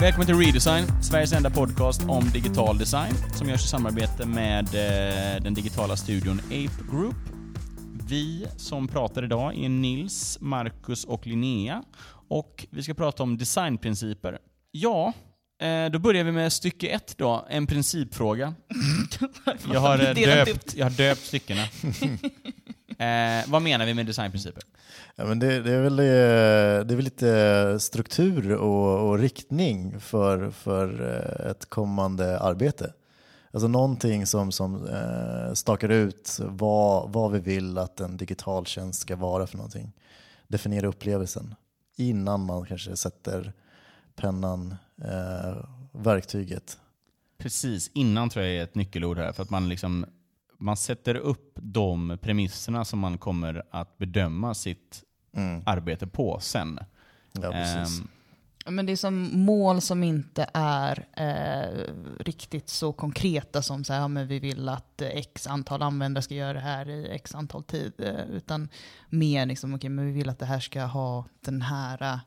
Välkommen till Redesign, Sveriges enda podcast om digital design som görs i samarbete med eh, den digitala studion Ape Group. Vi som pratar idag är Nils, Marcus och Linnea och vi ska prata om designprinciper. Ja, eh, då börjar vi med stycke ett då, en principfråga. Jag har, eh, döpt, jag har döpt styckena. Eh, vad menar vi med designprinciper? Ja, men det, det, är väl, det är väl lite struktur och, och riktning för, för eh, ett kommande arbete. Alltså någonting som, som eh, stakar ut vad, vad vi vill att en digital tjänst ska vara för någonting. Definiera upplevelsen innan man kanske sätter pennan, eh, verktyget. Precis, innan tror jag är ett nyckelord här. För att man, liksom, man sätter upp de premisserna som man kommer att bedöma sitt Mm. arbete på sen. Ja, precis. Ja, Men det är som mål som inte är eh, riktigt så konkreta som så här, ja, men vi vill att x antal användare ska göra det här i x antal tid. Eh, utan mer liksom, okej, men vi vill att det här ska ha den här eh,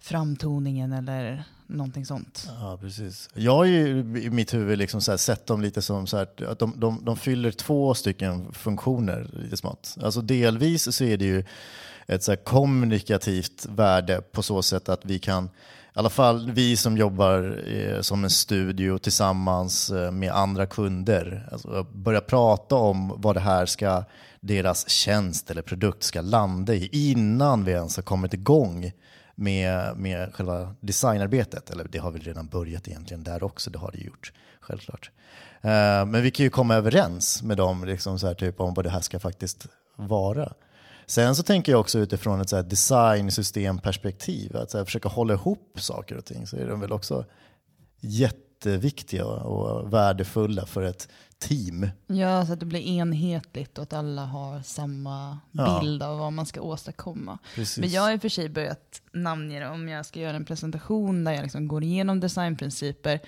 framtoningen eller någonting sånt. Ja, precis. Jag har ju i mitt huvud liksom så här sett dem lite som så här, att de, de, de fyller två stycken funktioner lite smått. Alltså delvis så är det ju ett så här kommunikativt värde på så sätt att vi kan, i alla fall vi som jobbar eh, som en studio tillsammans eh, med andra kunder, alltså börja prata om vad det här ska, deras tjänst eller produkt ska landa i innan vi ens har kommit igång med, med själva designarbetet. Eller det har väl redan börjat egentligen där också, det har det gjort, självklart. Eh, men vi kan ju komma överens med dem liksom så här, typ, om vad det här ska faktiskt vara. Sen så tänker jag också utifrån ett så här designsystemperspektiv, att så här, försöka hålla ihop saker och ting, så är de väl också jätteviktiga och värdefulla för ett team. Ja, så att det blir enhetligt och att alla har samma Ja. bild av vad man ska åstadkomma. Precis. Men jag har i och för sig börjat namnge det. Om jag ska göra en presentation där jag liksom går igenom designprinciper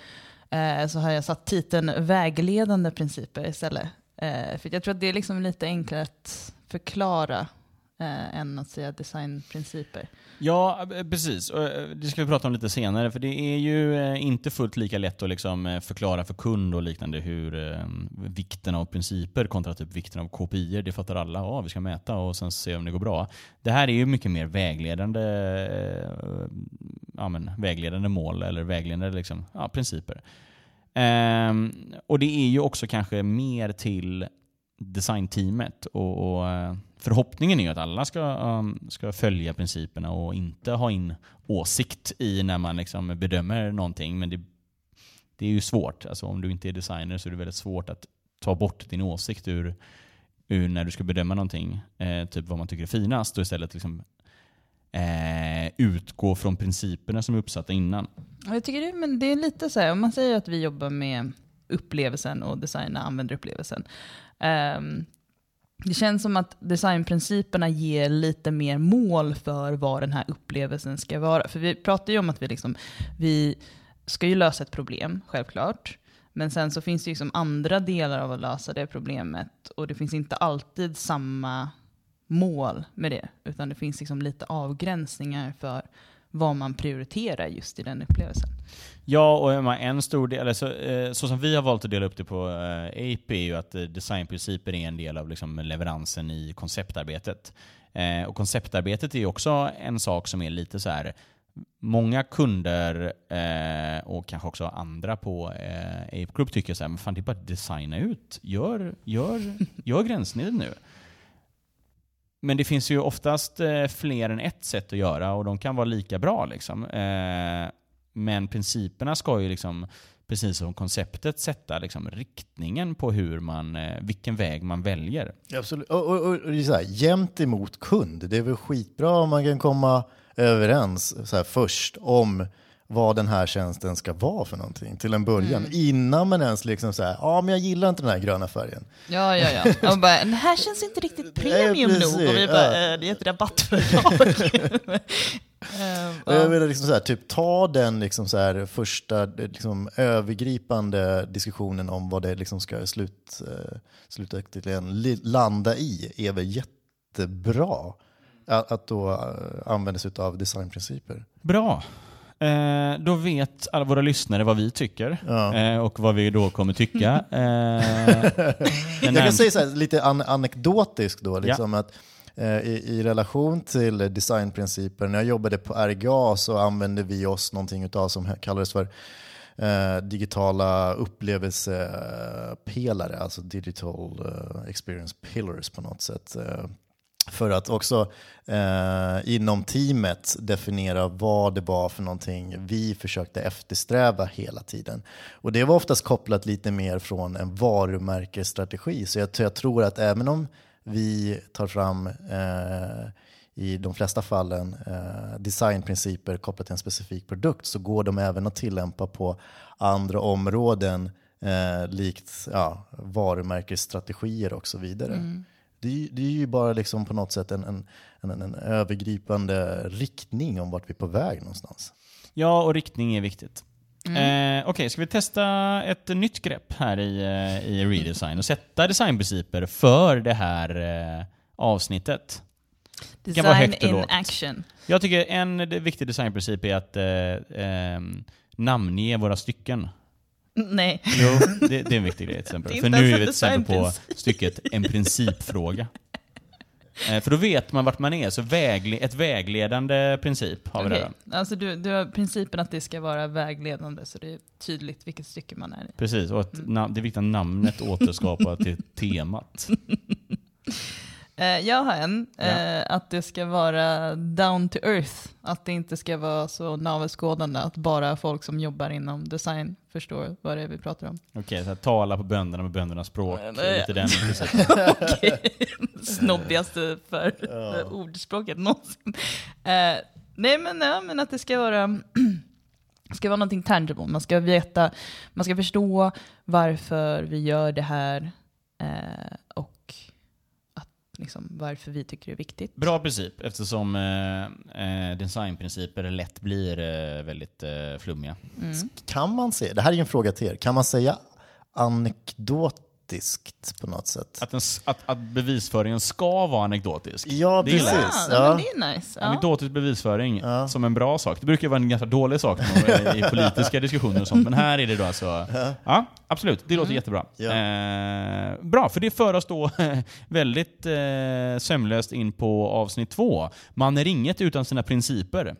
eh, så har jag satt titeln vägledande principer istället. Eh, för jag tror att det är liksom lite enklare att förklara eh, än att säga designprinciper. Ja, eh, precis. Eh, det ska vi prata om lite senare, för det är ju eh, inte fullt lika lätt att liksom förklara för kund och liknande hur vikten av principer kontra typ vikten av KPI. Det fattar alla. Ja, vi ska mäta och sen se om det går bra. Det här är ju mycket mer vägledande, ja, men, vägledande mål eller vägledande liksom, ja, principer. Ehm, och det är ju också kanske mer till designteamet. Och, och eh, förhoppningen är ju att alla ska, ehm, ska följa principerna och inte ha in åsikt i när man liksom bedömer någonting. Men det, det är ju svårt. Alltså, om du inte är designer så är det väldigt svårt att ta bort din åsikt ur, ur när du ska bedöma någonting. Eh, typ vad man tycker är finast och istället liksom, eh, utgå från principerna som är uppsatta innan. Ja, Jag tycker det, men det är lite så här, om man säger att vi jobbar med upplevelsen och designa användarupplevelsen. Um, det känns som att designprinciperna ger lite mer mål för vad den här upplevelsen ska vara. För vi pratar ju om att vi, liksom, vi ska ju lösa ett problem, självklart. Men sen så finns det ju liksom andra delar av att lösa det problemet. Och det finns inte alltid samma mål med det. Utan det finns liksom lite avgränsningar för vad man prioriterar just i den upplevelsen. Ja, och en stor del, eller så, eh, så som vi har valt att dela upp det på eh, AP är ju att eh, designprinciper är en del av liksom, leveransen i konceptarbetet. Och konceptarbetet är också en sak som är lite så här. Många kunder eh, och kanske också andra på eh, Ape Group tycker så här, men fan det är bara att designa ut. Gör, gör, gör gränssnittet nu. Men det finns ju oftast eh, fler än ett sätt att göra och de kan vara lika bra. Liksom. Eh, men principerna ska ju liksom, precis som konceptet, sätta liksom riktningen på hur man, eh, vilken väg man väljer. Absolut. Och, och, och, och det är så här, jämt emot kund. Det är väl skitbra om man kan komma överens så här, först om vad den här tjänsten ska vara för någonting till en början. Innan man ens liksom säger, ja men jag gillar inte den här gröna färgen. Ja, ja, ja. Och bara, den här känns inte riktigt premium nog. Och vi bara, ja. eh, det är ett rabattföretag. Ehm, Och jag ja. vill liksom så här, typ, ta den liksom så här, första liksom, övergripande diskussionen om vad det liksom ska slut, eh, slutligen li- landa i är väl jättebra. Att, att då eh, använda sig av designprinciper. Bra. Eh, då vet alla våra lyssnare vad vi tycker Ja. eh, och vad vi då kommer tycka. Eh, Jag kan säga så här, lite an anekdotiskt då, liksom att eh, i, i relation till designprinciper, när jag jobbade på RGA så använde vi oss någonting utav som kallades för eh, digitala upplevelsepelare, alltså digital eh, experience pillars på något sätt. För att också eh, inom teamet definiera vad det var för någonting vi försökte eftersträva hela tiden. Och det var oftast kopplat lite mer från en varumärkesstrategi. Så jag, jag tror att även om vi tar fram eh, i de flesta fallen eh, designprinciper kopplat till en specifik produkt så går de även att tillämpa på andra områden eh, likt ja, varumärkesstrategier och så vidare. Mm. Det, är ju- det är ju bara liksom på något sätt en, en, en, en övergripande riktning om vart vi är på väg någonstans. Ja, och riktning är viktigt. Mm. Eh, Okej, ska vi testa ett nytt grepp här i, eh, i redesign och sätta designprinciper för det här eh, avsnittet? kan vara Design in lågt. action. Jag tycker en viktig designprincip är att eh, ehm, namnge våra stycken. Nej. Jo, det, det är en viktig grej till exempel. För nu är vi till exempel på stycket en principfråga. Eh, för då vet man vart man är, så vägle, ett vägledande princip har vi där. Alltså du, du har principen att det ska vara vägledande så det är tydligt vilket stycke man är i. Precis, och att Mm. det är viktigt att namnet återskapar till temat. Eh, jag har en, Ja. eh, att det ska vara down to earth. Att det inte ska vara så navelskådande att bara folk som jobbar inom design förstår vad det är vi pratar om. Okej, så här, tala på bönderna med böndernas språk. Nej, nej. Lite den. Okej. Snobbigaste för för ordspråket någonsin. Eh, nej men, ja, men att det ska vara, ska vara någonting tangible. Man ska veta, man ska förstå varför vi gör det här eh, liksom, varför vi tycker det är viktigt. Bra princip, eftersom eh, eh, designprinciper lätt blir eh, väldigt eh, flummiga. Mm. Kan man säga, det här är ju en fråga till er, kan man säga anekdotiskt på något sätt? Att, den, s- att, att bevisföringen ska vara anekdotisk. Ja, det precis. Ja, Ja. men det är nice. Ja. Anekdotisk bevisföring Ja. som en bra sak. Det brukar vara en ganska dålig sak i politiska diskussioner och sånt. Men här är det då alltså... Ja, absolut. Det låter jättebra. Ja. Eh, bra, för det för oss då väldigt eh, sömlöst in på avsnitt två. Man är inget utan sina principer.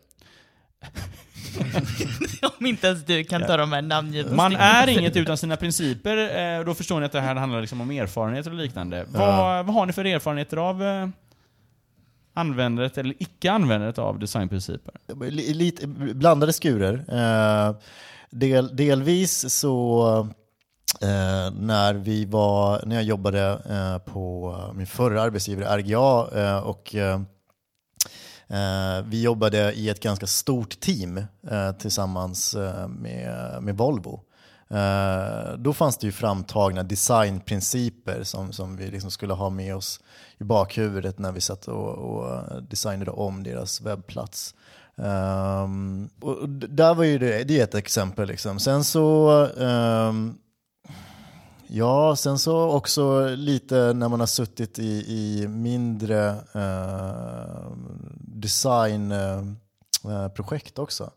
Om inte ens du kan ta de här namngivna Man är inget utan sina principer. Eh, då förstår ni att det här handlar liksom om erfarenheter och liknande. Vad, vad har ni för erfarenheter av eh, användandet eller icke-användandet av designprinciper? Li- Lite blandade skurer. Eh, del, delvis så eh, när vi var, när jag jobbade eh, på min förra arbetsgivare RGA eh, och Eh, vi jobbade i ett ganska stort team eh, tillsammans eh, med, med Volvo. Eh, då fanns det ju framtagna designprinciper som, som vi liksom skulle ha med oss i bakhuvudet när vi satt och, och designade om deras webbplats. Um, och där var ju det, det är ett exempel. Liksom. Sen så um, Ja, sen så också lite när man har suttit i, i mindre eh, designprojekt eh, också.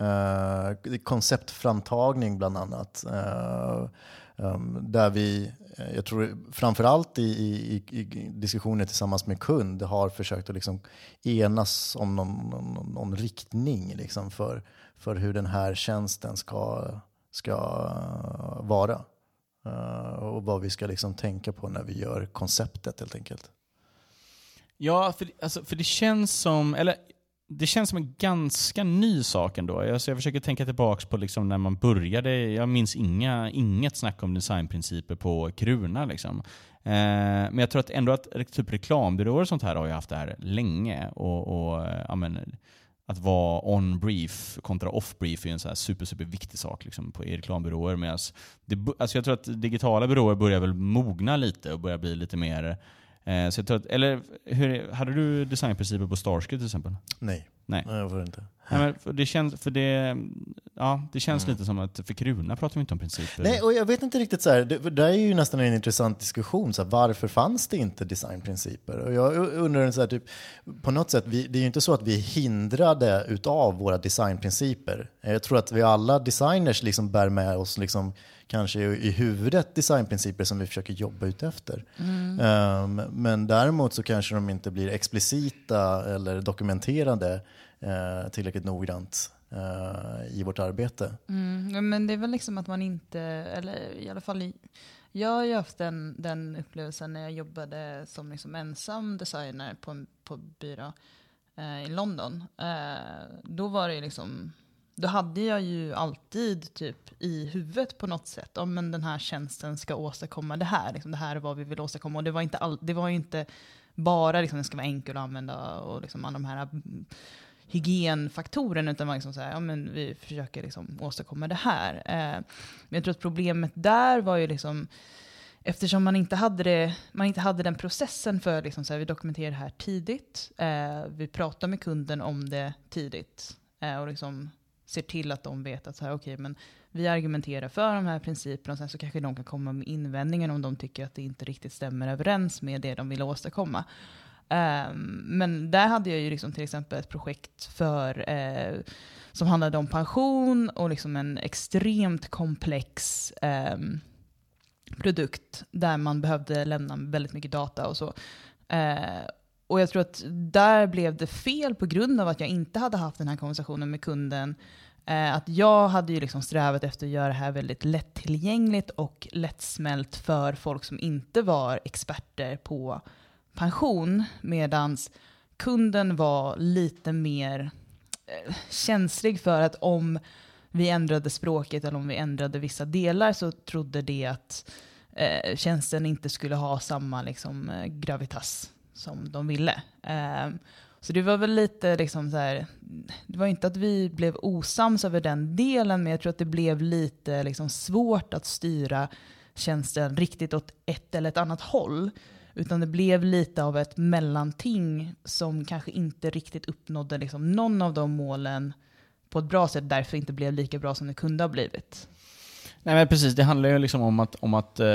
Eh, konceptframtagning bland annat. Eh, ehm, där vi, jag tror framförallt i, i, i diskussioner tillsammans med kund har försökt att liksom enas om någon, någon, någon riktning liksom för, för hur den här tjänsten ska, ska vara. Eh, och vad vi ska liksom tänka på när vi gör konceptet helt enkelt. Ja, för, alltså, för det känns som, eller det känns som en ganska ny sak ändå. Alltså, jag försöker tänka tillbaka på liksom när man började. Jag minns inga, inget snack om designprinciper på Kruna. Liksom. Eh, men jag tror att ändå att typ reklambyråer och sånt här har ju haft det här länge. Och, och ja, men, att vara on-brief kontra off-brief är en så här super, super viktig sak liksom, på, i reklambyråer. Medan det, alltså jag tror att digitala byråer börjar väl mogna lite och börjar bli lite mer Eh, så jag tror att, eller hur, hade du designprinciper på Starsky till exempel? Nej, Nej. Nej jag får inte. Nej, men för det känns, för det, ja, det känns Mm. lite som att för Kruna pratar vi inte om principer. Nej, och jag vet inte riktigt så här, det, det är ju nästan en intressant diskussion, så här, varför fanns det inte designprinciper? Och jag undrar, så här, typ, på något sätt, vi, det är ju inte så att vi är hindrade utav våra designprinciper. Jag tror att vi alla designers liksom bär med oss liksom, kanske i i huvudet designprinciper som vi försöker jobba ut efter. Um, men däremot så kanske de inte blir explicita eller dokumenterade uh, tillräckligt noggrant eh, i vårt arbete. Mm, men det är väl liksom att man inte, eller i alla fall i, jag har ju haft den, den upplevelsen när jag jobbade som liksom ensam designer på på byrå eh, i London. Eh, då var det ju liksom, då hade jag ju alltid typ i huvudet på något sätt, om men den här tjänsten ska åstadkomma det här, liksom, det här är vad vi vill åstadkomma. Och det var, inte all, det var ju inte bara liksom, den ska vara enkel att använda och liksom alla de här mm, hygienfaktorerna, utan man liksom så här, ja, men vi försöker liksom åstadkomma det här. Eh, men jag tror att problemet där var ju liksom, eftersom man inte hade, det, man inte hade den processen för liksom så här, vi dokumenterar det här tidigt, eh, vi pratar med kunden om det tidigt eh, och liksom ser till att de vet att så här, okay, men vi argumenterar för de här principerna och sen så kanske de kan komma med invändningar om de tycker att det inte riktigt stämmer överens med det de vill åstadkomma. Um, men där hade jag ju liksom till exempel ett projekt för, eh, som handlade om pension och liksom en extremt komplex ehm, produkt där man behövde lämna väldigt mycket data och så. Eh, och jag tror att där blev det fel på grund av att jag inte hade haft den här konversationen med kunden. Eh, att jag hade ju liksom strävat efter att göra det här väldigt lättillgängligt och lättsmält för folk som inte var experter på pension, medan kunden var lite mer eh, känslig för att om vi ändrade språket eller om vi ändrade vissa delar så trodde det att eh, tjänsten inte skulle ha samma liksom, eh, gravitas som de ville. Ehm, så det var väl lite liksom så här, det var inte att vi blev osams över den delen, men jag tror att det blev lite liksom svårt att styra tjänsten riktigt åt ett eller ett annat håll. Utan det blev lite av ett mellanting som kanske inte riktigt uppnådde liksom någon av de målen på ett bra sätt, därför inte blev lika bra som det kunde ha blivit. Nej men precis, det handlar ju liksom om att, om att, eh,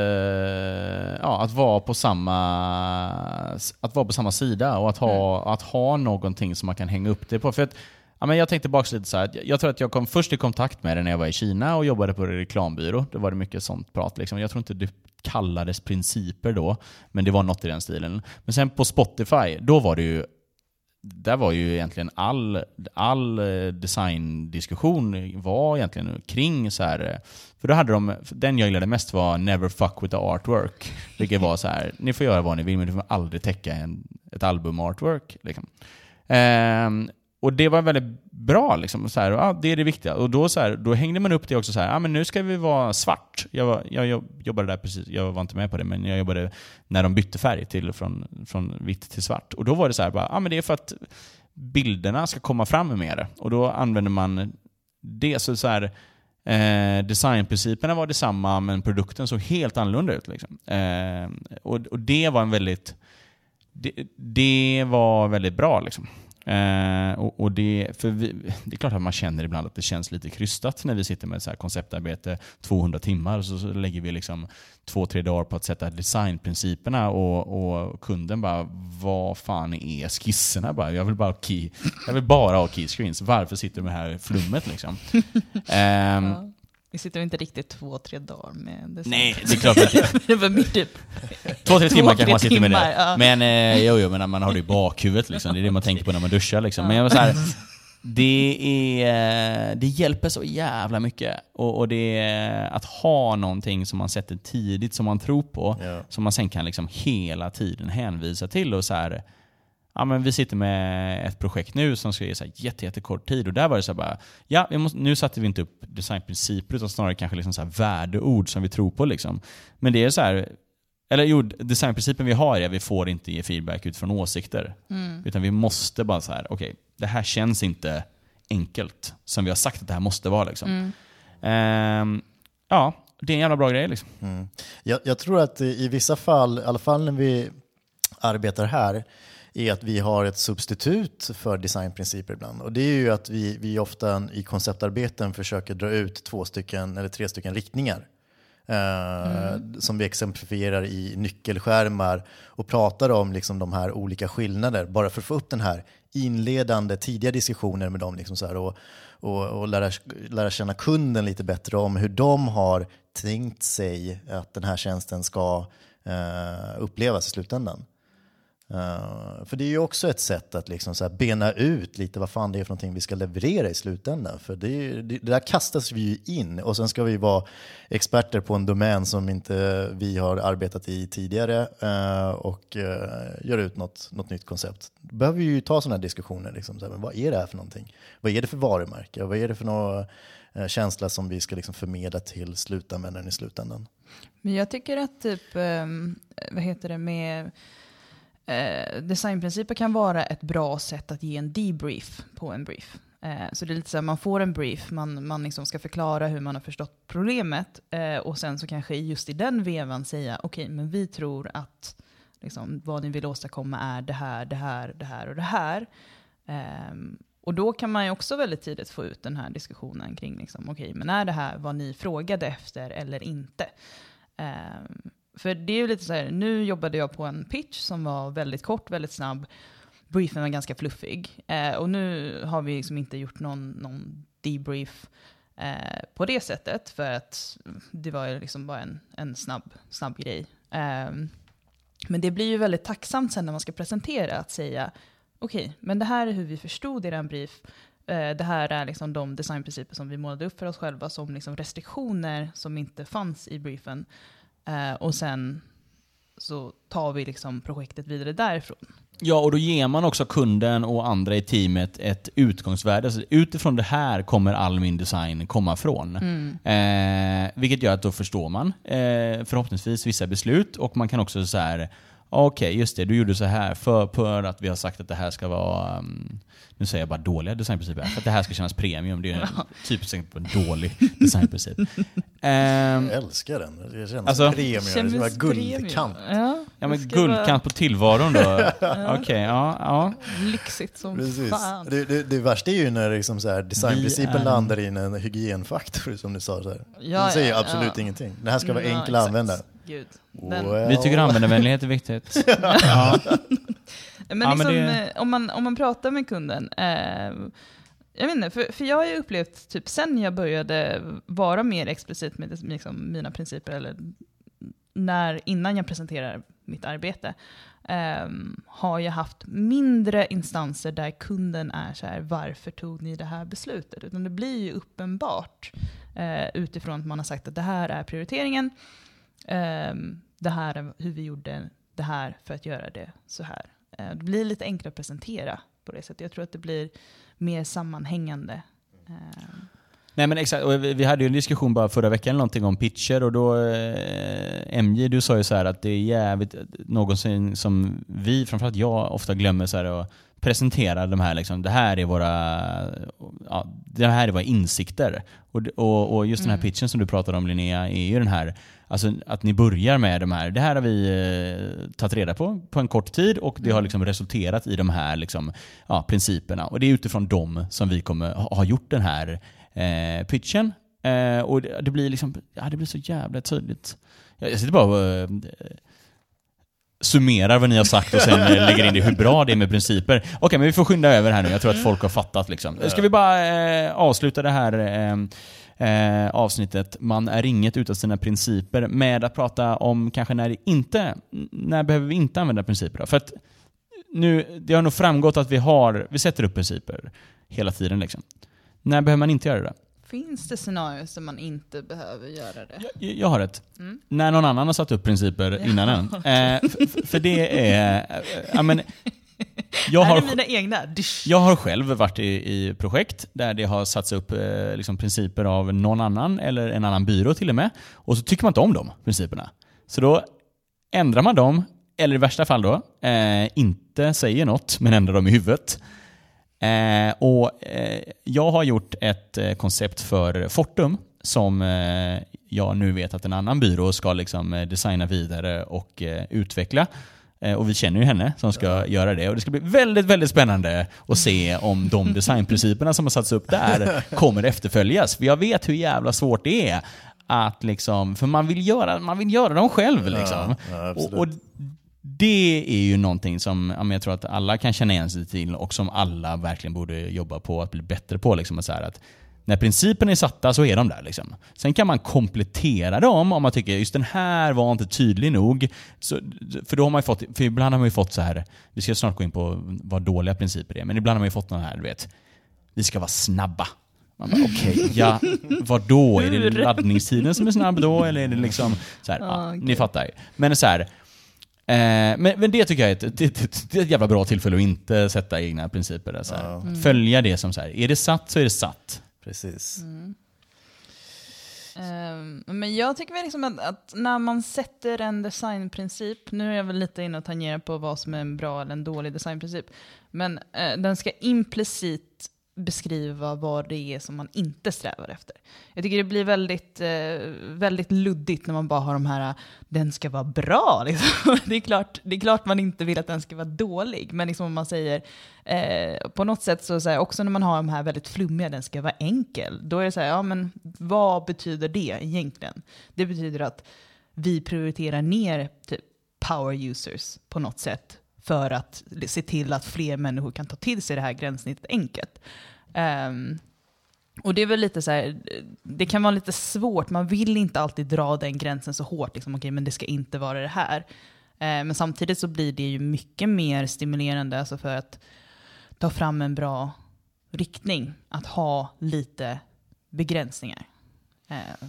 ja, att, vara på samma, att vara på samma sida och att ha, att ha någonting som man kan hänga upp det på. För att, ja, men jag tänkte tillbaka lite så här, jag tror att jag kom först i kontakt med det när jag var i Kina och jobbade på en reklambyrå. Då var det mycket sånt prat. Liksom. Jag tror inte det kallades principer då, men det var något i den stilen. Men sen på Spotify, då var det ju där var ju egentligen all, all eh, designdiskussion var egentligen kring så här. Eh, för då hade de, den jag gillade mest var Never fuck with the artwork. Vilket var så här, ni får göra vad ni vill men ni får aldrig täcka en, ett album artwork. Liksom. Ehm, och det var väldigt bra. Liksom, så här, ja, det är det viktiga. Och då, så här, då hängde man upp det också så här, ja, men nu ska vi vara svart. Jag, var, jag, jag jobbade där precis, jag var inte med på det, men jag jobbade när de bytte färg till, från, från vitt till svart. Och då var det så här, bara, ja, men det är för att bilderna ska komma fram mer. Och då använder man det. Så, så här, eh, designprinciperna var detsamma, men produkten såg helt annorlunda ut. Liksom. Eh, och, och det var en väldigt det, det var väldigt bra. Liksom. Eh, och, och det, för vi, det är klart att man känner ibland att det känns lite krystat när vi sitter med så här konceptarbete 200 timmar och så, så lägger vi liksom två, tre dagar på att sätta designprinciperna och, och kunden bara vad fan är skisserna? Bara, jag, vill bara key, jag vill bara ha keyscreens. Varför sitter du med det här flummet? Liksom? Ja. Vi sitter inte riktigt två, tre dagar med det. Nej, det är klart att det, var mer typ Två, tre Två, timmar tre kanske man sitter med det. ja. Men eh, jo, jo, men man har det i bakhuvudet liksom. Det är det man tänker på när man duschar liksom. Men jag var så här, det, är, det hjälper så jävla mycket. Och, och det är att ha någonting som man sätter tidigt, som man tror på. Ja. Som man sen kan liksom hela tiden hänvisa till. Och så här, ja, men vi sitter med ett projekt nu som ska ge så här jätte, jättekort tid. Och där var det så här bara, ja, vi måste, nu satte vi inte upp designprinciper utan snarare kanske liksom så här värdeord som vi tror på. Liksom. Men det är så här, eller jo, designprincipen vi har är att vi får inte ge feedback utifrån åsikter. Utan vi måste bara så här, okej, det här känns inte enkelt som vi har sagt att det här måste vara. Liksom. Ehm, ja, det är en jävla bra grej. Liksom. Mm. Jag, jag tror att i, i vissa fall, i alla fall när vi arbetar här är att vi har ett substitut för designprinciper ibland. Och det är ju att vi, vi ofta i konceptarbeten försöker dra ut två stycken eller tre stycken riktningar. Eh, Som vi exemplifierar i nyckelskärmar och pratar om liksom de här olika skillnader bara för att få upp den här inledande tidiga diskussioner med dem liksom så här, och, och, och lära, lära känna kunden lite bättre om hur de har tänkt sig att den här tjänsten ska eh, upplevas i slutändan. Uh, för det är ju också ett sätt att liksom så här bena ut lite vad fan det är för någonting vi ska leverera i slutändan. För det, det, det där kastas vi ju in och sen ska vi vara experter på en domän som inte vi har arbetat i tidigare uh, och eh, uh, göra ut något, något nytt koncept. Då behöver vi ju ta sådana här diskussioner. Liksom, så här, men vad är det här för någonting? Vad är det för varumärke? Vad är det för någon känsla som vi ska liksom förmedla till slutanvändaren i slutändan? Men jag tycker att typ, um, vad heter det med eh, designprinciper kan vara ett bra sätt att ge en debrief på en brief. Eh, så det är lite så här, man får en brief, man, man liksom ska förklara hur man har förstått problemet eh, och sen så kanske just i den vevan säga, okej, okay, men vi tror att liksom, vad ni vill åstadkomma är det här, det här, det här och det här. Ehm, och då kan man ju också väldigt tidigt få ut den här diskussionen kring, liksom, okej, okay, men är det här vad ni frågade efter eller inte? Ehm, för det är ju lite så här, nu jobbade jag på en pitch som var väldigt kort, väldigt snabb. Briefen var ganska fluffig. Eh, och nu har vi liksom inte gjort någon, någon debrief eh, på det sättet, för att det var ju liksom bara en, en snabb, snabb grej. Eh, men det blir ju väldigt tacksamt sen när man ska presentera, att säga okej, okay, men det här är hur vi förstod er brief. Eh, det här är liksom de designprinciper som vi målade upp för oss själva som liksom restriktioner som inte fanns i briefen. Eh, och sen så tar vi liksom projektet vidare därifrån. Ja, och då ger man också kunden och andra i teamet ett utgångsvärde. Alltså, utifrån det här kommer all min design komma från. Mm. Eh, vilket gör att då förstår man eh, förhoppningsvis vissa beslut och man kan också så här Okej, okay, just det. Du gjorde så här för, för att vi har sagt att det här ska vara um, nu säger jag bara dåliga designprinciper, för att det här ska kännas premium. Det är en typiskt exempel på en dålig designprincip. Um, jag älskar den. Det känns alltså, premium. Känns det vara guldkant. Ja, ja men guldkant vara... på tillvaron då. Okej, okay, ja, ja. Lyxigt som Precis. fan. Det, det, det värsta är ju när liksom så här, designprincipen är... landar i en hygienfaktor som du sa. Så här. Ja, det säger ja, absolut ja. ingenting. Det här ska vara enkel att använda. Gud. Well. Vi tycker användarvänlighet är viktigt. ja. Men, ja, liksom, men det... Eh, om, man, om man pratar med kunden, eh, jag vet inte, för, för jag har ju upplevt, typ sen jag började vara mer explicit med liksom, mina principer, eller när, innan jag presenterar mitt arbete, eh, har jag haft mindre instanser där kunden är så här, varför tog ni det här beslutet? Utan det blir ju uppenbart eh, utifrån att man har sagt att det här är prioriteringen, eh, det här är hur vi gjorde det här för att göra det så här. Eh, det blir lite enklare att presentera på det sättet. Jag tror att det blir mer sammanhängande. Eh. Nej men exakt, och vi hade ju en diskussion bara förra veckan någonting om pitcher och då eh, MJ, du sa ju så att det är jävligt, någonsin som vi, framförallt jag, ofta glömmer så här att presentera de här, liksom, det här är våra, ja, det här är våra insikter. Och, och, och just mm. den här mm. pitchen som du pratade om Linnea, är ju den här Alltså att ni börjar med de här, det här har vi eh, tagit reda på på en kort tid och det har liksom resulterat i de här liksom, ja, principerna. Och det är utifrån dem som vi kommer ha gjort den här eh, pitchen. Eh, och det, det, blir liksom, ja, det blir så jävla tydligt. Jag, jag sitter bara och eh, summerar vad ni har sagt och sen eh, lägger in det hur bra det är med principer. Okej, okay, men vi får skynda över här nu. Jag tror att folk har fattat liksom. Ska vi bara eh, avsluta det här eh, avsnittet Man är inget utan sina principer med att prata om kanske när inte, när behöver vi inte använda principer då? För att nu, det har nog framgått att vi har, vi sätter upp principer hela tiden liksom. När behöver man inte göra det? Finns det scenarier som man inte behöver göra det? Jag, jag har ett. Mm. När någon annan har satt upp principer ja. innan en. Eh, för, för det är, eh, men jag har, mina egna? Jag har själv varit i, i projekt där det har satts upp eh, liksom principer av någon annan, eller en annan byrå till och med. Och så tycker man inte om de principerna. Så då ändrar man dem, eller i värsta fall då, eh, inte säger något, men ändrar dem i huvudet. Eh, och eh, Jag har gjort ett eh, koncept för Fortum som eh, jag nu vet att en annan byrå ska liksom designa vidare och utveckla. Eh, Och vi känner ju henne som ska göra det. Och det ska bli väldigt, väldigt spännande att se om de designprinciperna som har satts upp där kommer efterföljas. För jag vet hur jävla svårt det är. Att liksom, för man vill göra, man vill göra dem själv. Liksom. ja, absolut. och, och det är ju någonting som ja, jag tror att alla kan känna igen sig till och som alla verkligen borde jobba på att bli bättre på. Liksom, att så att när principerna är satta så är de där. Liksom. Sen kan man komplettera dem om man tycker just den här var inte tydlig nog. Så, för, då har man ju fått, för ibland har man ju fått så här, vi ska snart gå in på vad dåliga principer är, men ibland har man ju fått den här, du vet, vi ska vara snabba. Man bara, Okej, ja, vad då? Är det laddningstiden som är snabb då? Eller är det liksom, så här, ja, Ah, ni fattar ju. Men så här, eh, men, men det tycker jag är ett, det, det, det är ett jävla bra tillfälle att inte sätta egna principer. Där, så här. Ja. Följa det som så här, är det satt så är det satt. Precis. Mm. Ehm, men jag tycker väl liksom att, att när man sätter en designprincip, nu är jag väl lite inne och tangerar på vad som är en bra eller en dålig designprincip, men eh, den ska implicit beskriva vad det är som man inte strävar efter. Jag tycker det blir väldigt, eh, väldigt luddigt när man bara har de här, den ska vara bra. Liksom. Det, är klart, det är klart man inte vill att den ska vara dålig, men liksom om man säger, eh, på något sätt så, så här, också när man har de här väldigt flummiga, den ska vara enkel, då är det så här, ja men vad betyder det egentligen? Det betyder att vi prioriterar ner typ, power users på något sätt för att se till att fler människor kan ta till sig det här gränssnittet enkelt. Um, ehm, och det är väl lite så här, det kan vara lite svårt, man vill inte alltid dra den gränsen så hårt, liksom, okej men det ska inte vara det här. Eh, men samtidigt så blir det ju mycket mer stimulerande alltså för att ta fram en bra riktning, att ha lite begränsningar. Eh,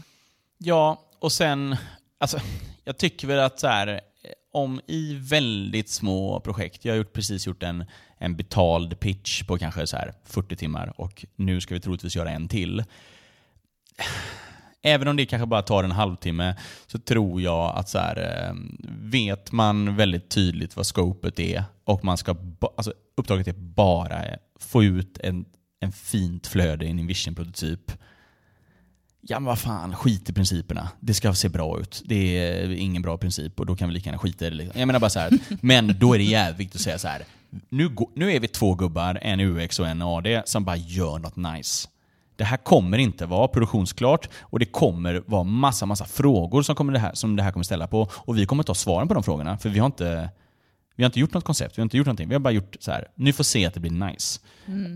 Ja, och sen, alltså, jag tycker väl att så här, om i väldigt små projekt, jag har gjort, precis gjort en, en betald pitch på kanske så här 40 timmar och nu ska vi troligtvis göra en till. Även om det kanske bara tar en halvtimme så tror jag att så här, eh, vet man väldigt tydligt vad scopet är och man ska, alltså uppdraget är bara få ut en, en fint flöde i en Invision-prototyp Ja men vad fan, skit i principerna. Det ska se bra ut. Det är ingen bra princip och då kan vi lika gärna skita i det. liksom. Jag menar bara så här. men då är det jävligt viktigt att säga så här. Nu, nu är vi två gubbar, en UX och en AD, som bara gör något nice. Det här kommer inte vara produktionsklart och det kommer vara massa, massa frågor som, kommer det här, som det här kommer ställa på. Och vi kommer ta svaren på de frågorna, för vi har inte vi har inte gjort något koncept, vi har inte gjort någonting. Vi har bara gjort så här. ni får se att det blir nice.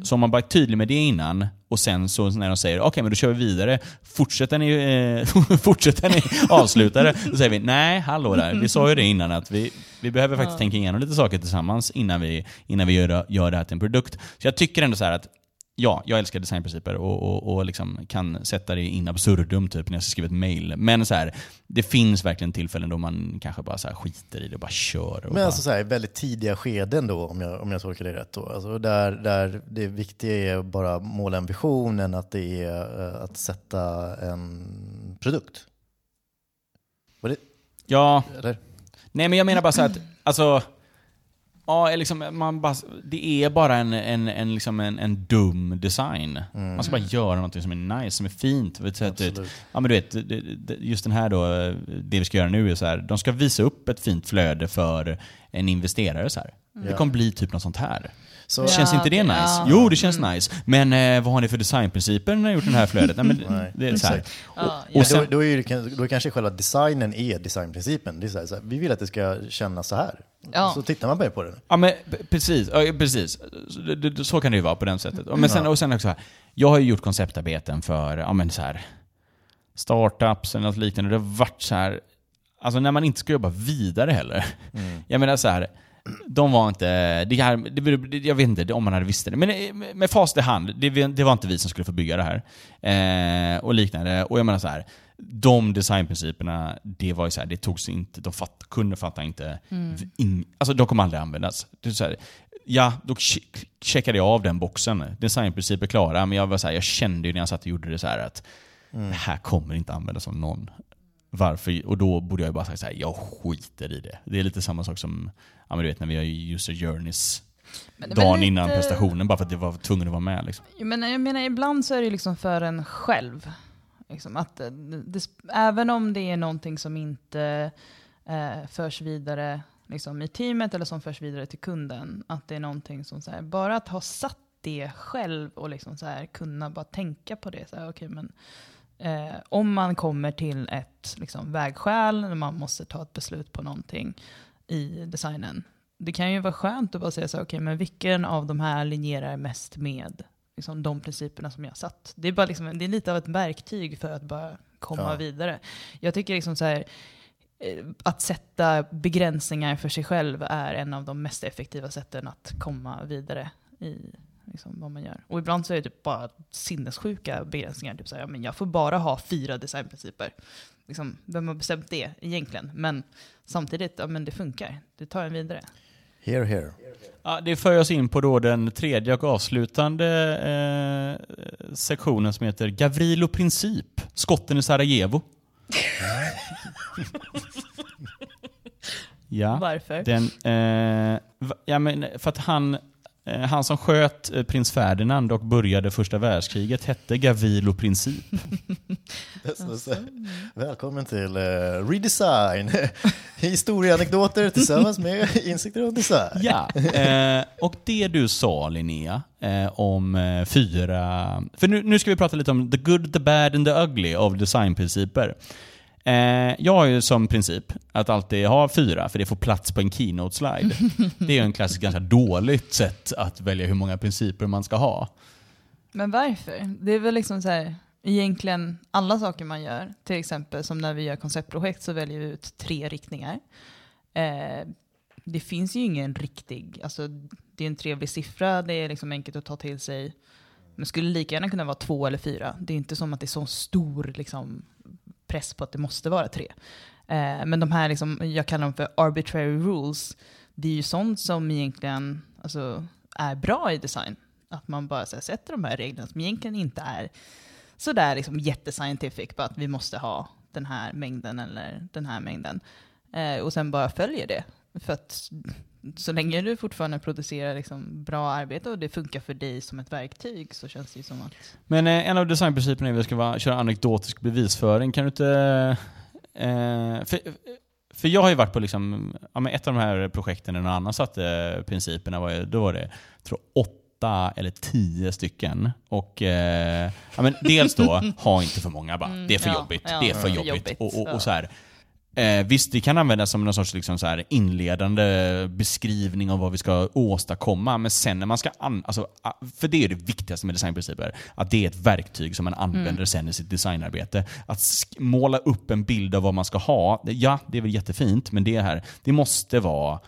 Så om man bara är tydlig med det innan och sen så när de säger okej men då kör vi vidare, fortsätter ni, eh, fortsätter ni avsluta det? Då säger vi nej, hallå där, vi sa ju det innan att vi, vi behöver faktiskt tänka igenom lite saker tillsammans innan vi, innan vi gör, gör det här till en produkt. Så jag tycker ändå så här att Ja, jag älskar designprinciper och, och, och liksom kan sätta det in absurdum typ när jag ska skriva ett mail. Men så här, det finns verkligen tillfällen då man kanske bara så här skiter i det och bara kör. Och Men bara, alltså så här, väldigt tidiga skeden då, om jag, om jag tolkar det rätt. Då. Alltså där, där det viktiga är bara måla en vision än att det är eh, att sätta en produkt. Var det, ja, eller? nej men jag menar bara så här att, alltså, ja, liksom, man bara, det är bara en, en, en, liksom en, en dum design. Man ska bara göra något som är nice, som är fint. Vet, Absolut. ja, men du vet, det- det- just den här då, det vi ska göra nu är så här, de ska visa upp ett fint flöde för en investerare. Så här. Det Ja. kommer bli typ något sånt här. Så, Känns inte det nice? ja. Jo, det känns nice. Men eh, vad har ni för designprinciper när ni har gjort det här flödet? Nej, men, Nej, det är så här. exakt. Ja, Och, ja. Men och sen, då, då, är det, då kanske själva designen är designprincipen. Det är så här, så här, vi vill att det ska kännas så här. Ja. Så tittar man bara på det. Ja men precis, ja, precis. Så, Så kan det ju vara på det sättet. Men sen, och sen också, här, jag har ju gjort konceptarbeten för ja, men så här, startups eller något liknande. Det har varit så här, alltså när man inte ska jobba vidare heller. Mm. Jag menar så här, de var inte, det här, det, jag vet inte om man hade visst det, men eh, med- fast i hand, det, det var inte vi som skulle få bygga det här. Eh, och liknande. Och jag menar så här, de designprinciperna, det var ju så här, det togs inte, de fatt, kunde fatta inte, in, alltså de kommer aldrig användas. Det är så här, ja, då che- checkade jag av den boxen. Designprinciper klara, men jag var så här, jag kände ju när jag satt och gjorde det så här att det här kommer inte användas av någon. Varför? Och då borde jag bara säga så här, jag skiter i det. Det är lite samma sak som ja, men du vet, när vi har user journeys Men dagen innan lite- prestationen bara för att det var tvungen att vara med. Liksom. Jag menar, jag menar, ibland så är det liksom för en själv. Liksom att eh, det, det, även om det är någonting som inte eh, förs vidare liksom, i teamet eller som förs vidare till kunden. Att det är någonting som, så här, bara att ha satt det själv och liksom så här, kunna bara tänka på det. Så här, okay, men, eh, om man kommer till ett liksom, vägskäl, när man måste ta ett beslut på någonting i designen. Det kan ju vara skönt att bara säga så här, okay, men vilken av de här linjerar mest med liksom, de principerna som jag satt. Det är, bara liksom, det är lite av ett verktyg för att bara komma Ja. vidare. Jag tycker liksom så här, eh, att sätta begränsningar för sig själv är en av de mest effektiva sätten att komma vidare i liksom, vad man gör. Och ibland så är det typ bara sinnessjuka begränsningar. Typ så här, ja, men jag får bara ha fyra designprinciper. Liksom, vem har bestämt det egentligen? Men samtidigt, ja, men det funkar. Det tar en vidare. Here, here. Ja, det för oss in på då den tredje och avslutande eh, sektionen som heter Gavrilo Princip, skotten i Sarajevo. ja, Varför? den, eh, ja, men för att han, han som sköt eh, prins Ferdinand och började första världskriget hette Gavrilo Princip. Välkommen till uh, Redesign. Historieanekdoter tillsammans med insikter om design. Ja, eh, och det du sa Linnea eh, om eh, fyra... För nu, nu ska vi prata lite om the good, the bad and the ugly av designprinciper. Eh, jag har ju som princip att alltid ha fyra, för det får plats på en keynote-slide. Det är ju en klassiskt ganska dåligt sätt att välja hur många principer man ska ha. Men varför? Det är väl liksom så här, egentligen alla saker man gör, till exempel som när vi gör konceptprojekt så väljer vi ut tre riktningar. Eh, det finns ju ingen riktig, alltså det är en trevlig siffra, det är liksom enkelt att ta till sig. Men skulle lika gärna kunna vara två eller fyra. Det är inte som att det är så stor liksom, press på att det måste vara tre. Eh, men de här, liksom, jag kallar dem för arbitrary rules, det är ju sånt som egentligen alltså, är bra i design. Att man bara så här, sätter de här reglerna som egentligen inte är sådär liksom jättescientific, bara att vi måste ha den här mängden eller den här mängden. Eh, och sen bara följer det. För att så länge du fortfarande producerar liksom bra arbete och det funkar för dig som ett verktyg så känns det ju som att... Men eh, en av designprinciperna är att vi ska vara, köra anekdotisk bevisföring. Kan du inte... Eh, för, för jag har ju varit på liksom, ja, ett av de här projekten där någon annan satte principerna, var, då var det tror åtta eller tio stycken. Och eh, ja, men dels då, ha inte för många bara. Det är för ja, jobbigt. det är för jobbigt. jobbigt, Och, och, och så här. Eh, visst, det kan användas som någon sorts liksom så här inledande beskrivning av vad vi ska åstadkomma, men sen när man ska... An- alltså, för det är det viktigaste med designprinciper, att det är ett verktyg som man använder Mm. sen i sitt designarbete. Att måla upp en bild av vad man ska ha, ja, det är väl jättefint, men det här, det måste vara...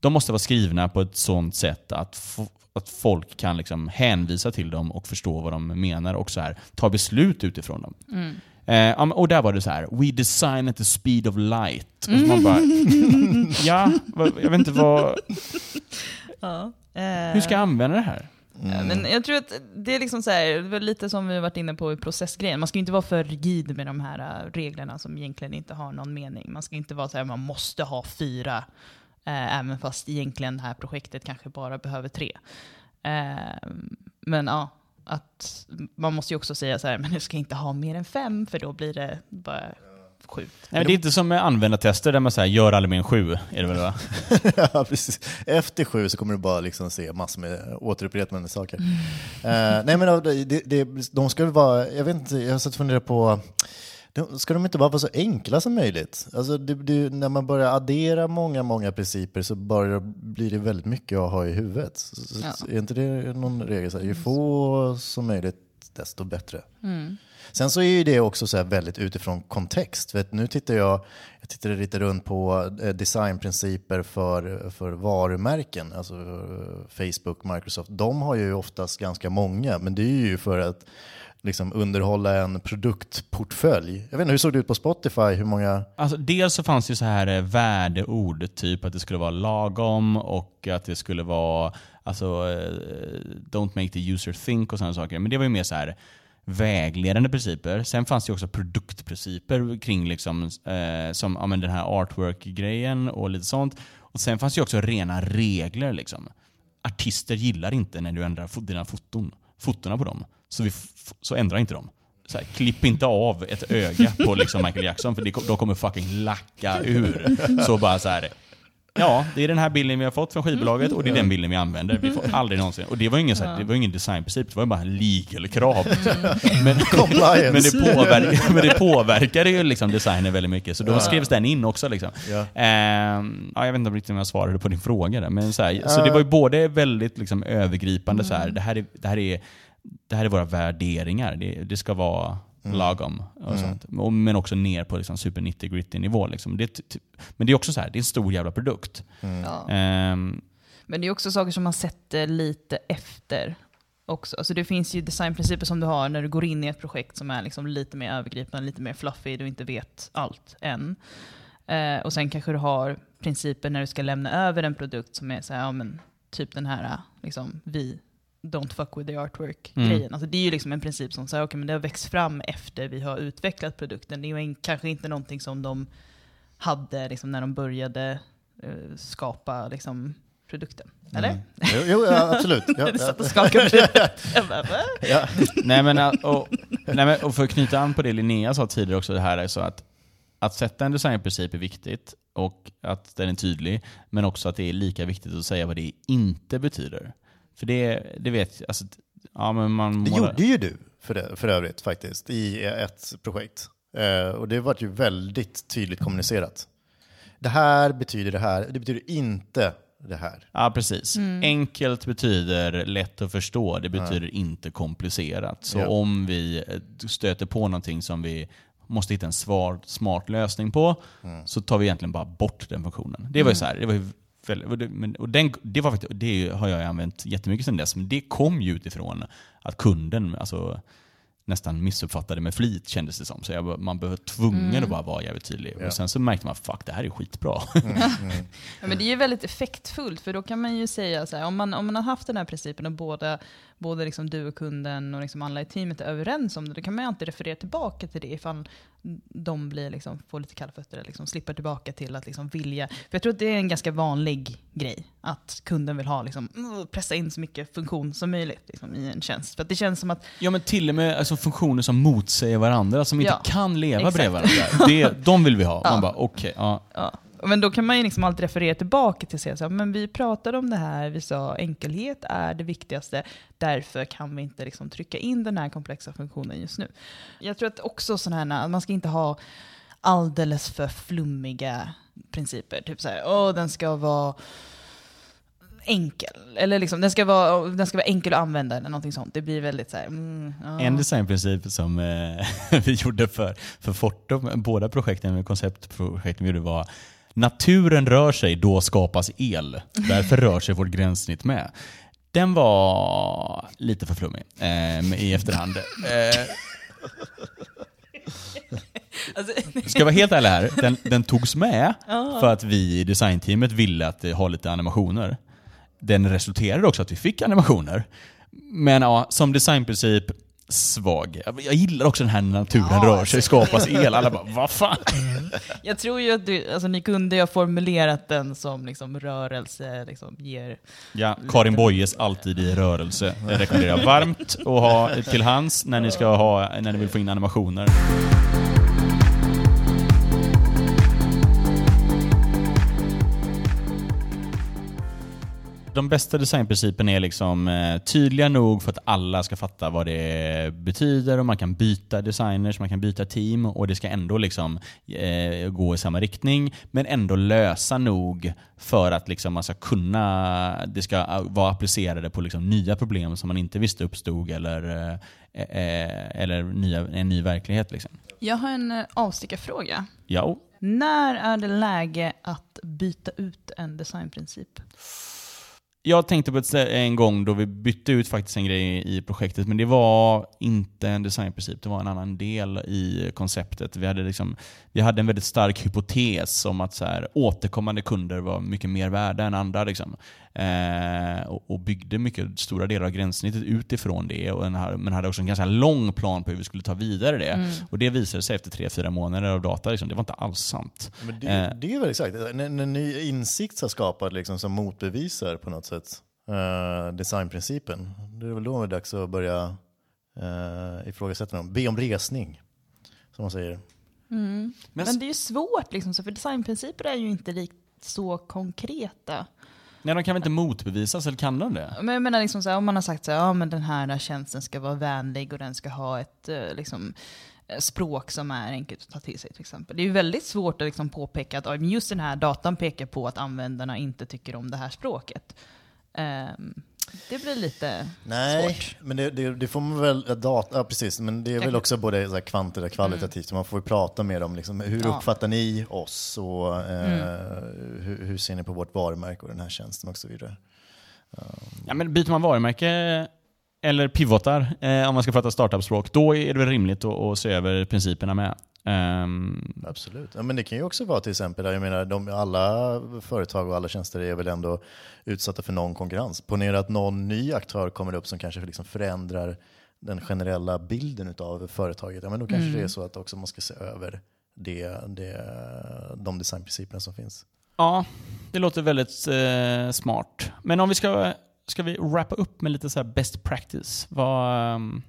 De måste vara skrivna på ett sånt sätt att, att folk kan liksom hänvisa till dem och förstå vad de menar och så här, ta beslut utifrån dem. Mm. Eh, och där var det så här: We design at the speed of light. Och så man bara, ja, jag vet inte vad... Ja. Hur ska jag använda det här? Ja, Men jag tror att det är liksom så här, det var lite som vi har varit inne på i processgrejen. Man ska inte vara för rigid med de här äh, reglerna som egentligen inte har någon mening. Man ska inte vara så här, man måste ha fyra, äh, även fast egentligen det här projektet kanske bara behöver tre. Eh, men ja, att man måste ju också säga så här, men du ska inte ha mer än fem, för då blir det bara sjukt. Nej, men det är inte som med användartester där man säger gör aldrig mer än sju. Är det väl va? ja, precis. Efter sju så kommer du bara liksom se massor med återupprepande saker. Eh, nej men det, det, de ska väl vara, jag vet inte, jag har suttit och funderat på, de, ska de inte bara vara så enkla som möjligt? Alltså det, det, när man börjar addera många, många principer så bara blir det väldigt mycket att ha i huvudet. Så, så, Ja. Är inte det någon regel? Så här, ju få som möjligt, desto bättre. Mm. Sen så är ju det också så väldigt utifrån kontext. Vet, nu tittar jag, jag tittade lite runt på eh, designprinciper för, för varumärken, alltså eh, Facebook, Microsoft. De har ju oftast ganska många, men det är ju för att liksom underhålla en produktportfölj. Jag vet inte, hur såg det ut på Spotify? Hur många? Alltså, dels så fanns det så här eh, värdeord, typ att det skulle vara lagom och att det skulle vara alltså, eh, don't make the user think och sådana saker. Men det var ju mer så här vägledande principer. Sen fanns det också produktprinciper kring liksom, eh, som ja, men den här artwork-grejen och lite sånt. Och Sen fanns det också rena regler. Liksom. Artister gillar inte när du ändrar dina foton, fotona på dem. Så, vi så ändra inte dem. Så här, klipp inte av ett öga på liksom Michael Jackson för det, då kommer fucking lacka ur. Så bara så här. Ja, det är den här bilden vi har fått från skivbolaget och det är den bilden vi använder. Vi får aldrig någonsin... Och det var ingen, så här, det var ingen designprincip, det var bara en legal krav. Men, men, det påverkar, men det påverkade ju liksom designen väldigt mycket, så då skrevs den in också. Liksom. Ja. Ehm, ja, jag vet inte riktigt om jag svarade på din fråga där, men så, här, så det var ju både väldigt liksom, övergripande, så här, det, här är, det, här är, det här är våra värderingar, det, det ska vara lagom. Och sånt. Och, men också ner på liksom, super nitty gritty nivå. Liksom. Det, men det är också så här, det är en stor jävla produkt. Ja. Ehm, Men det är också saker som man sätter lite efter också. Alltså det finns ju designprinciper som du har när du går in i ett projekt som är liksom lite mer övergripande, lite mer fluffy, du inte vet allt än. Eh, och sen kanske du har principer när du ska lämna över en produkt som är så här, ja men typ den här, liksom, vi don't fuck with the artwork-grejen. Mm. Alltså det är ju liksom en princip som säger, okej men det har växt fram efter vi har utvecklat produkten. Det är ju en, kanske inte någonting som de hade liksom, när de började eh, skapa liksom, produkten. Eller? Jo, jo ja, absolut. Ja, Du satt och ja. skakade på huvudet. Jag bara? Ja. nej, men, äh, och, nej, men, och för att knyta an på det Linnea sa tidigare också, det här är så att att sätta en designprincip är viktigt och att den är tydlig, men också att det är lika viktigt att säga vad det inte betyder. För det, det vet alltså, ja, men man Det målar- gjorde ju du för, det, för övrigt faktiskt i ett projekt. Eh, och det var ju väldigt tydligt kommunicerat. Det här betyder det här, det betyder inte det här. Ja, precis. Enkelt betyder lätt att förstå, det betyder inte komplicerat. Så Ja. om vi eh, stöter på någonting som vi måste hitta en svar, smart lösning på, så tar vi egentligen bara bort den funktionen. Det var ju så här, det var och det, men, och den, det, var faktiskt, det har jag använt jättemycket sedan dess, men det kom ju utifrån att kunden, alltså nästan missuppfattade med flit kändes det som. Så jag, man var tvungen att bara vara jävligt tydlig. Ja. Och sen så märkte man, fuck det här är skitbra. Ja, men det är ju väldigt effektfullt, för då kan man ju säga så här, om man, om man har haft den här principen och båda, både liksom du och kunden och liksom alla i teamet är överens om det, då kan man ju alltid referera tillbaka till det ifall de blir liksom, får lite kalla fötter eller liksom slipper tillbaka till att liksom vilja. För jag tror att det är en ganska vanlig grej, att kunden vill ha liksom, pressa in så mycket funktion som möjligt liksom, i en tjänst. För det känns som att Ja men till och med alltså, funktioner som motsäger varandra, som inte Ja, kan leva exakt. bredvid varandra. Det, de vill vi ha. Ja. Man bara okej, ja. Ja. Men då kan man ju liksom alltid referera tillbaka till sig. Så här, men vi pratade om det här, vi sa enkelhet är det viktigaste, därför kan vi inte liksom trycka in den här komplexa funktionen just nu. Jag tror att också sådana här, man ska inte ha alldeles för flummiga principer. Typ så här, åh den ska vara enkel. Eller liksom, den, ska vara, den ska vara enkel att använda eller någonting sånt. Det blir väldigt så här, mm, ja. En designprincip som eh, vi gjorde för, för Fortum, båda projekten, konceptprojekten vi gjorde var Naturen rör sig, då skapas el. Därför rör sig vårt gränssnitt med. Den var lite för flummig eh, i efterhand. Eh, Alltså, Ska jag vara helt ärlig här, den, den togs med för att vi i designteamet ville att det ha lite animationer. Den resulterade också att vi fick animationer. Men ja, som designprincip, svag. Jag gillar också den här naturen Ja, rör sig, skapas el. Alla bara, vad fan? Jag tror ju att du, alltså, ni kunde ju ha formulerat den som liksom, rörelse, liksom, ger... Ja, Karin Boyes alltid i rörelse. Det rekommenderar jag varmt att ha till hands när ni, ska ha, när ni vill få in animationer. De bästa designprinciperna är liksom eh, tydliga nog för att alla ska fatta vad det betyder och man kan byta designers, man kan byta team och det ska ändå liksom eh, gå i samma riktning men ändå lösa nog för att liksom man ska kunna, det ska eh, vara applicerade på liksom nya problem som man inte visste uppstod eller, eh, eller nya, en ny verklighet. Liksom. Jag har en avstickarfråga. Ja, När är det läge att byta ut en designprincip? Jag tänkte på ett, en gång då vi bytte ut faktiskt en grej i projektet, men det var inte en designprincip, det var en annan del i konceptet. Vi hade, liksom, vi hade en väldigt stark hypotes om att så här, återkommande kunder var mycket mer värda än andra. Liksom. Eh, och, och byggde mycket stora delar av gränssnittet utifrån det, och en, men hade också en ganska lång plan på hur vi skulle ta vidare det. Och det visade sig efter tre, fyra månader av data, liksom, det var inte alls sant. Men det, Eh. det är väl exakt, en, en ny insikt har skapat liksom, som motbevisar på något sätt eh, designprincipen. Det är väl då det är dags att börja uh, ifrågasätta dem. Be om resning, som man säger. Men, det är ju svårt, liksom, för designprinciper är ju inte likt så konkreta. Nej, de kan väl inte motbevisas, eller kan de det? Men jag menar liksom så här, om man har sagt så här, ja men den här tjänsten ska vara vänlig och den ska ha ett eh, liksom, eh, språk som är enkelt att ta till sig till exempel. Det är ju väldigt svårt att liksom påpeka att just den här datan pekar på att användarna inte tycker om det här språket. Um, det blir lite Nej, svårt. men det, det, det får man väl, data, ja precis, men det är väl också både så här kvantitativt och kvalitativt. Man får ju prata mer om liksom, hur Ja. uppfattar ni oss och eh, hur, hur ser ni på vårt varumärke och den här tjänsten och så vidare. Ja, men byter man varumärke eller pivotar, eh, om man ska prata startup-språk, då är det väl rimligt att, att se över principerna med. Ehm, Absolut. Ja, men det kan ju också vara till exempel, jag menar, de, alla företag och alla tjänster är väl ändå utsatta för någon konkurrens. Ponera att någon ny aktör kommer upp som kanske liksom förändrar den generella bilden av företaget. Ja, men då kanske det är så att också man ska se över det, det, de designprinciperna som finns. ja, det låter väldigt eh, smart. Men om vi ska, ska vi wrappa upp med lite så best practice. Vad, ehm,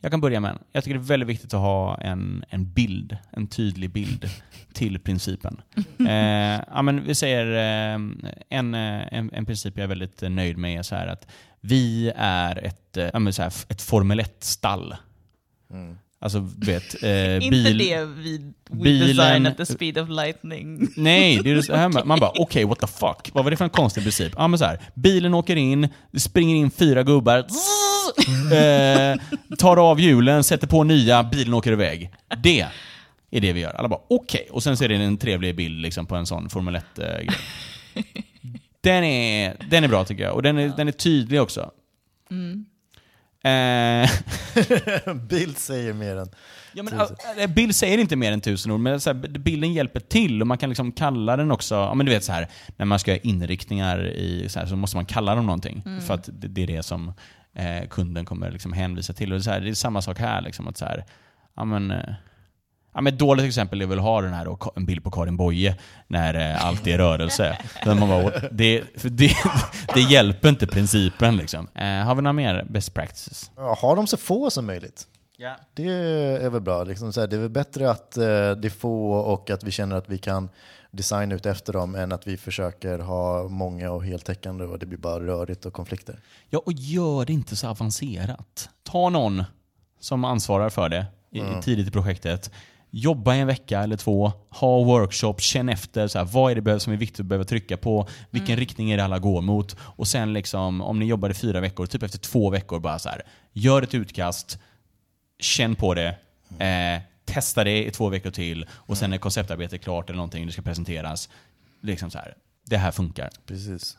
jag kan börja med en. Jag tycker det är väldigt viktigt att ha en, en bild, en tydlig bild till principen. Eh, ja, men vi säger eh, en, eh, en, en princip jag är väldigt eh, nöjd med är så här att vi är ett, eh, ja, men så här, ett Formel 1-stall. Mm. Alltså, du vet, eh, Inte bil... det vi we bilen- design at the speed of lightning. Nej, det är så här, man bara okej, what the fuck? Vad var det för en konstig princip? Ja men så här, bilen åker in, det springer in fyra gubbar, eh, tar av hjulen, sätter på nya, bilen åker iväg. Det är det vi gör. Alla bara okej, och sen så är det en trevlig bild liksom, på en sån Formel 1-grej. Den är, den är bra tycker jag, och den är, den är tydlig också. Eh, Bild säger mer än... Ja, men, äh, bild säger inte mer än tusen ord, men så här, bilden hjälper till och man kan liksom kalla den också, ja men du vet så här, när man ska göra inriktningar i, så, här, så måste man kalla dem någonting. För att det, det är det som eh, kunden kommer liksom hänvisa till. Och så här, det är samma sak här, liksom, att så här, ja men, eh, Ja, men ett dåligt exempel är väl att ha den här då, en bild på Karin Boye när eh, allt är i rörelse. Man bara, det, för det, det hjälper inte principen. Liksom. Eh, har vi några mer best practices? Ja, har de så få som möjligt. Ja. Det är väl bra. Liksom så här, det är väl bättre att eh, det är få och att vi känner att vi kan designa ut efter dem än att vi försöker ha många och heltäckande och det blir bara rörigt och konflikter. Ja, och gör det inte så avancerat. Ta någon som ansvarar för det i, tidigt i projektet. Jobba en vecka eller två, ha workshop, känn efter så här, vad är det som är viktigt att behöva trycka på, vilken riktning är det alla går mot och sen liksom, om ni jobbar i fyra veckor, typ efter två veckor bara så här, gör ett utkast, känn på det, eh, testa det i två veckor till och sen när konceptarbetet är klart eller någonting, det ska presenteras, liksom så här, det här funkar. Precis.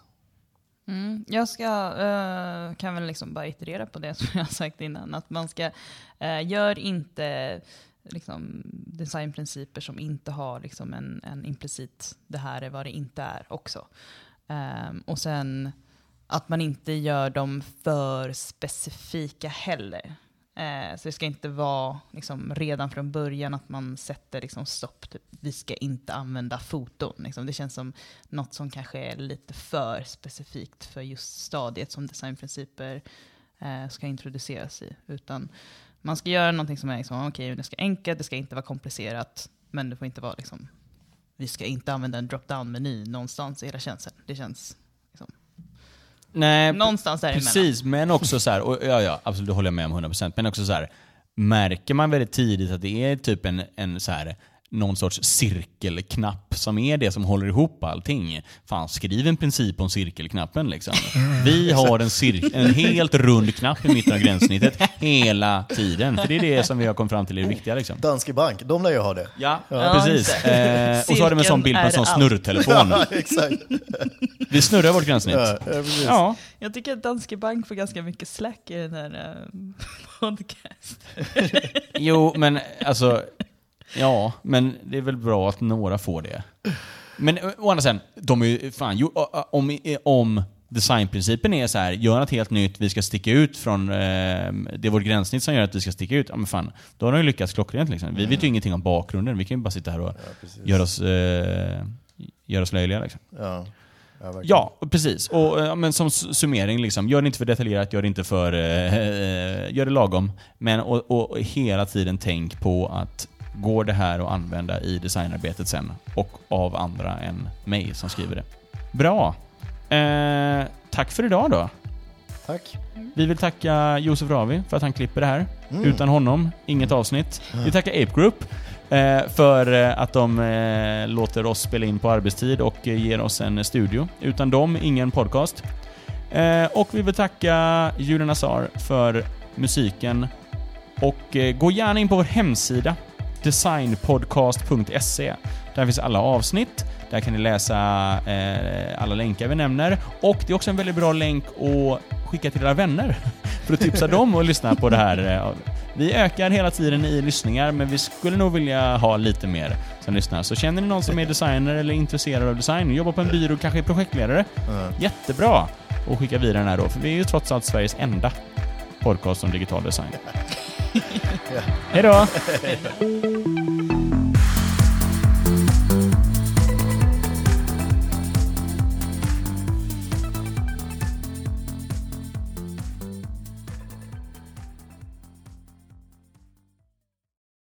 Mm, jag ska, eh, kan väl liksom bara iterera på det som jag har sagt innan. Att man ska, uh, gör inte liksom, designprinciper som inte har liksom, en, en implicit, det här är vad det inte är också. Um, och sen att man inte gör dem för specifika heller. Uh, så det ska inte vara liksom, redan från början att man sätter liksom, stopp. Typ, vi ska inte använda foton. Liksom. Det känns som något som kanske är lite för specifikt för just stadiet som designprinciper uh, ska introduceras i. Utan man ska göra någonting som är liksom, okej, det ska enkelt, det ska inte vara komplicerat, men det får inte vara liksom, vi ska inte använda en drop-down-meny någonstans i hela tjänsten. Det känns liksom, Nej, någonstans däremellan. Precis, men också så här, och ja, ja, absolut, det håller jag med om 100%. Men också så här, märker man väldigt tidigt att det är typ en, en så här, någon sorts cirkelknapp som är det som håller ihop allting. Fan, skriv en princip om cirkelknappen liksom. Vi har en, cir- en helt rund knapp i mitten av gränssnittet hela tiden. För det är det som vi har kommit fram till är det viktiga liksom. Danske Bank, de lär ju ha det. Ja, Ja, precis. Eh, och så har de en sån bild på en sån snurrtelefon. Ja, exakt. Vi snurrar vårt gränssnitt. Ja, ja, Jag tycker att Danske Bank får ganska mycket slack i den här uh, podcast. Jo, men alltså... Ja, men det är väl bra att några får det. Men å å andra sidan, de är ju fan... Jo, ö- ö- om, om designprincipen är så här, gör något helt nytt, vi ska sticka ut från... Eh, det är vårt gränssnitt som gör att vi ska sticka ut. Ja, men fan, då har de ju lyckats klockrent. Liksom. Vi vet ju ingenting om bakgrunden. Vi kan ju bara sitta här och precis. göra oss, eh, göra oss löjliga. Liksom. Ja, ja. Ja, precis. Och, eh, men som summering, liksom, gör det inte för detaljerat, gör det inte för... Eh, eh, gör det lagom. Men och, och hela tiden tänk på att går det här att använda i designarbetet sen och av andra än mig som skriver det. Bra! Eh, tack för idag då. Tack. Vi vill tacka Josef Ravi för att han klipper det här. Mm. Utan honom, inget avsnitt. Vi tackar Ape Group eh, för eh, att de eh, låter oss spela in på arbetstid och ger oss en studio. Utan dem, ingen podcast. Och vi vill tacka Julian Azar för musiken. Och gå gärna in på vår hemsida, designpodcast.se. Där finns alla avsnitt. Där kan ni läsa eh, alla länkar vi nämner. Och det är också en väldigt bra länk att skicka till era vänner. För att tipsa dem att lyssna på det här. eh, Vi ökar hela tiden i lyssningar, men vi skulle nog vilja ha lite mer som lyssnar. Så känner ni någon som är designer eller intresserad av design, jobbar på en byrå, kanske är projektledare, Ja. jättebra att skicka vidare den här då. För vi är ju trots allt Sveriges enda podcast om digital design. Hej då!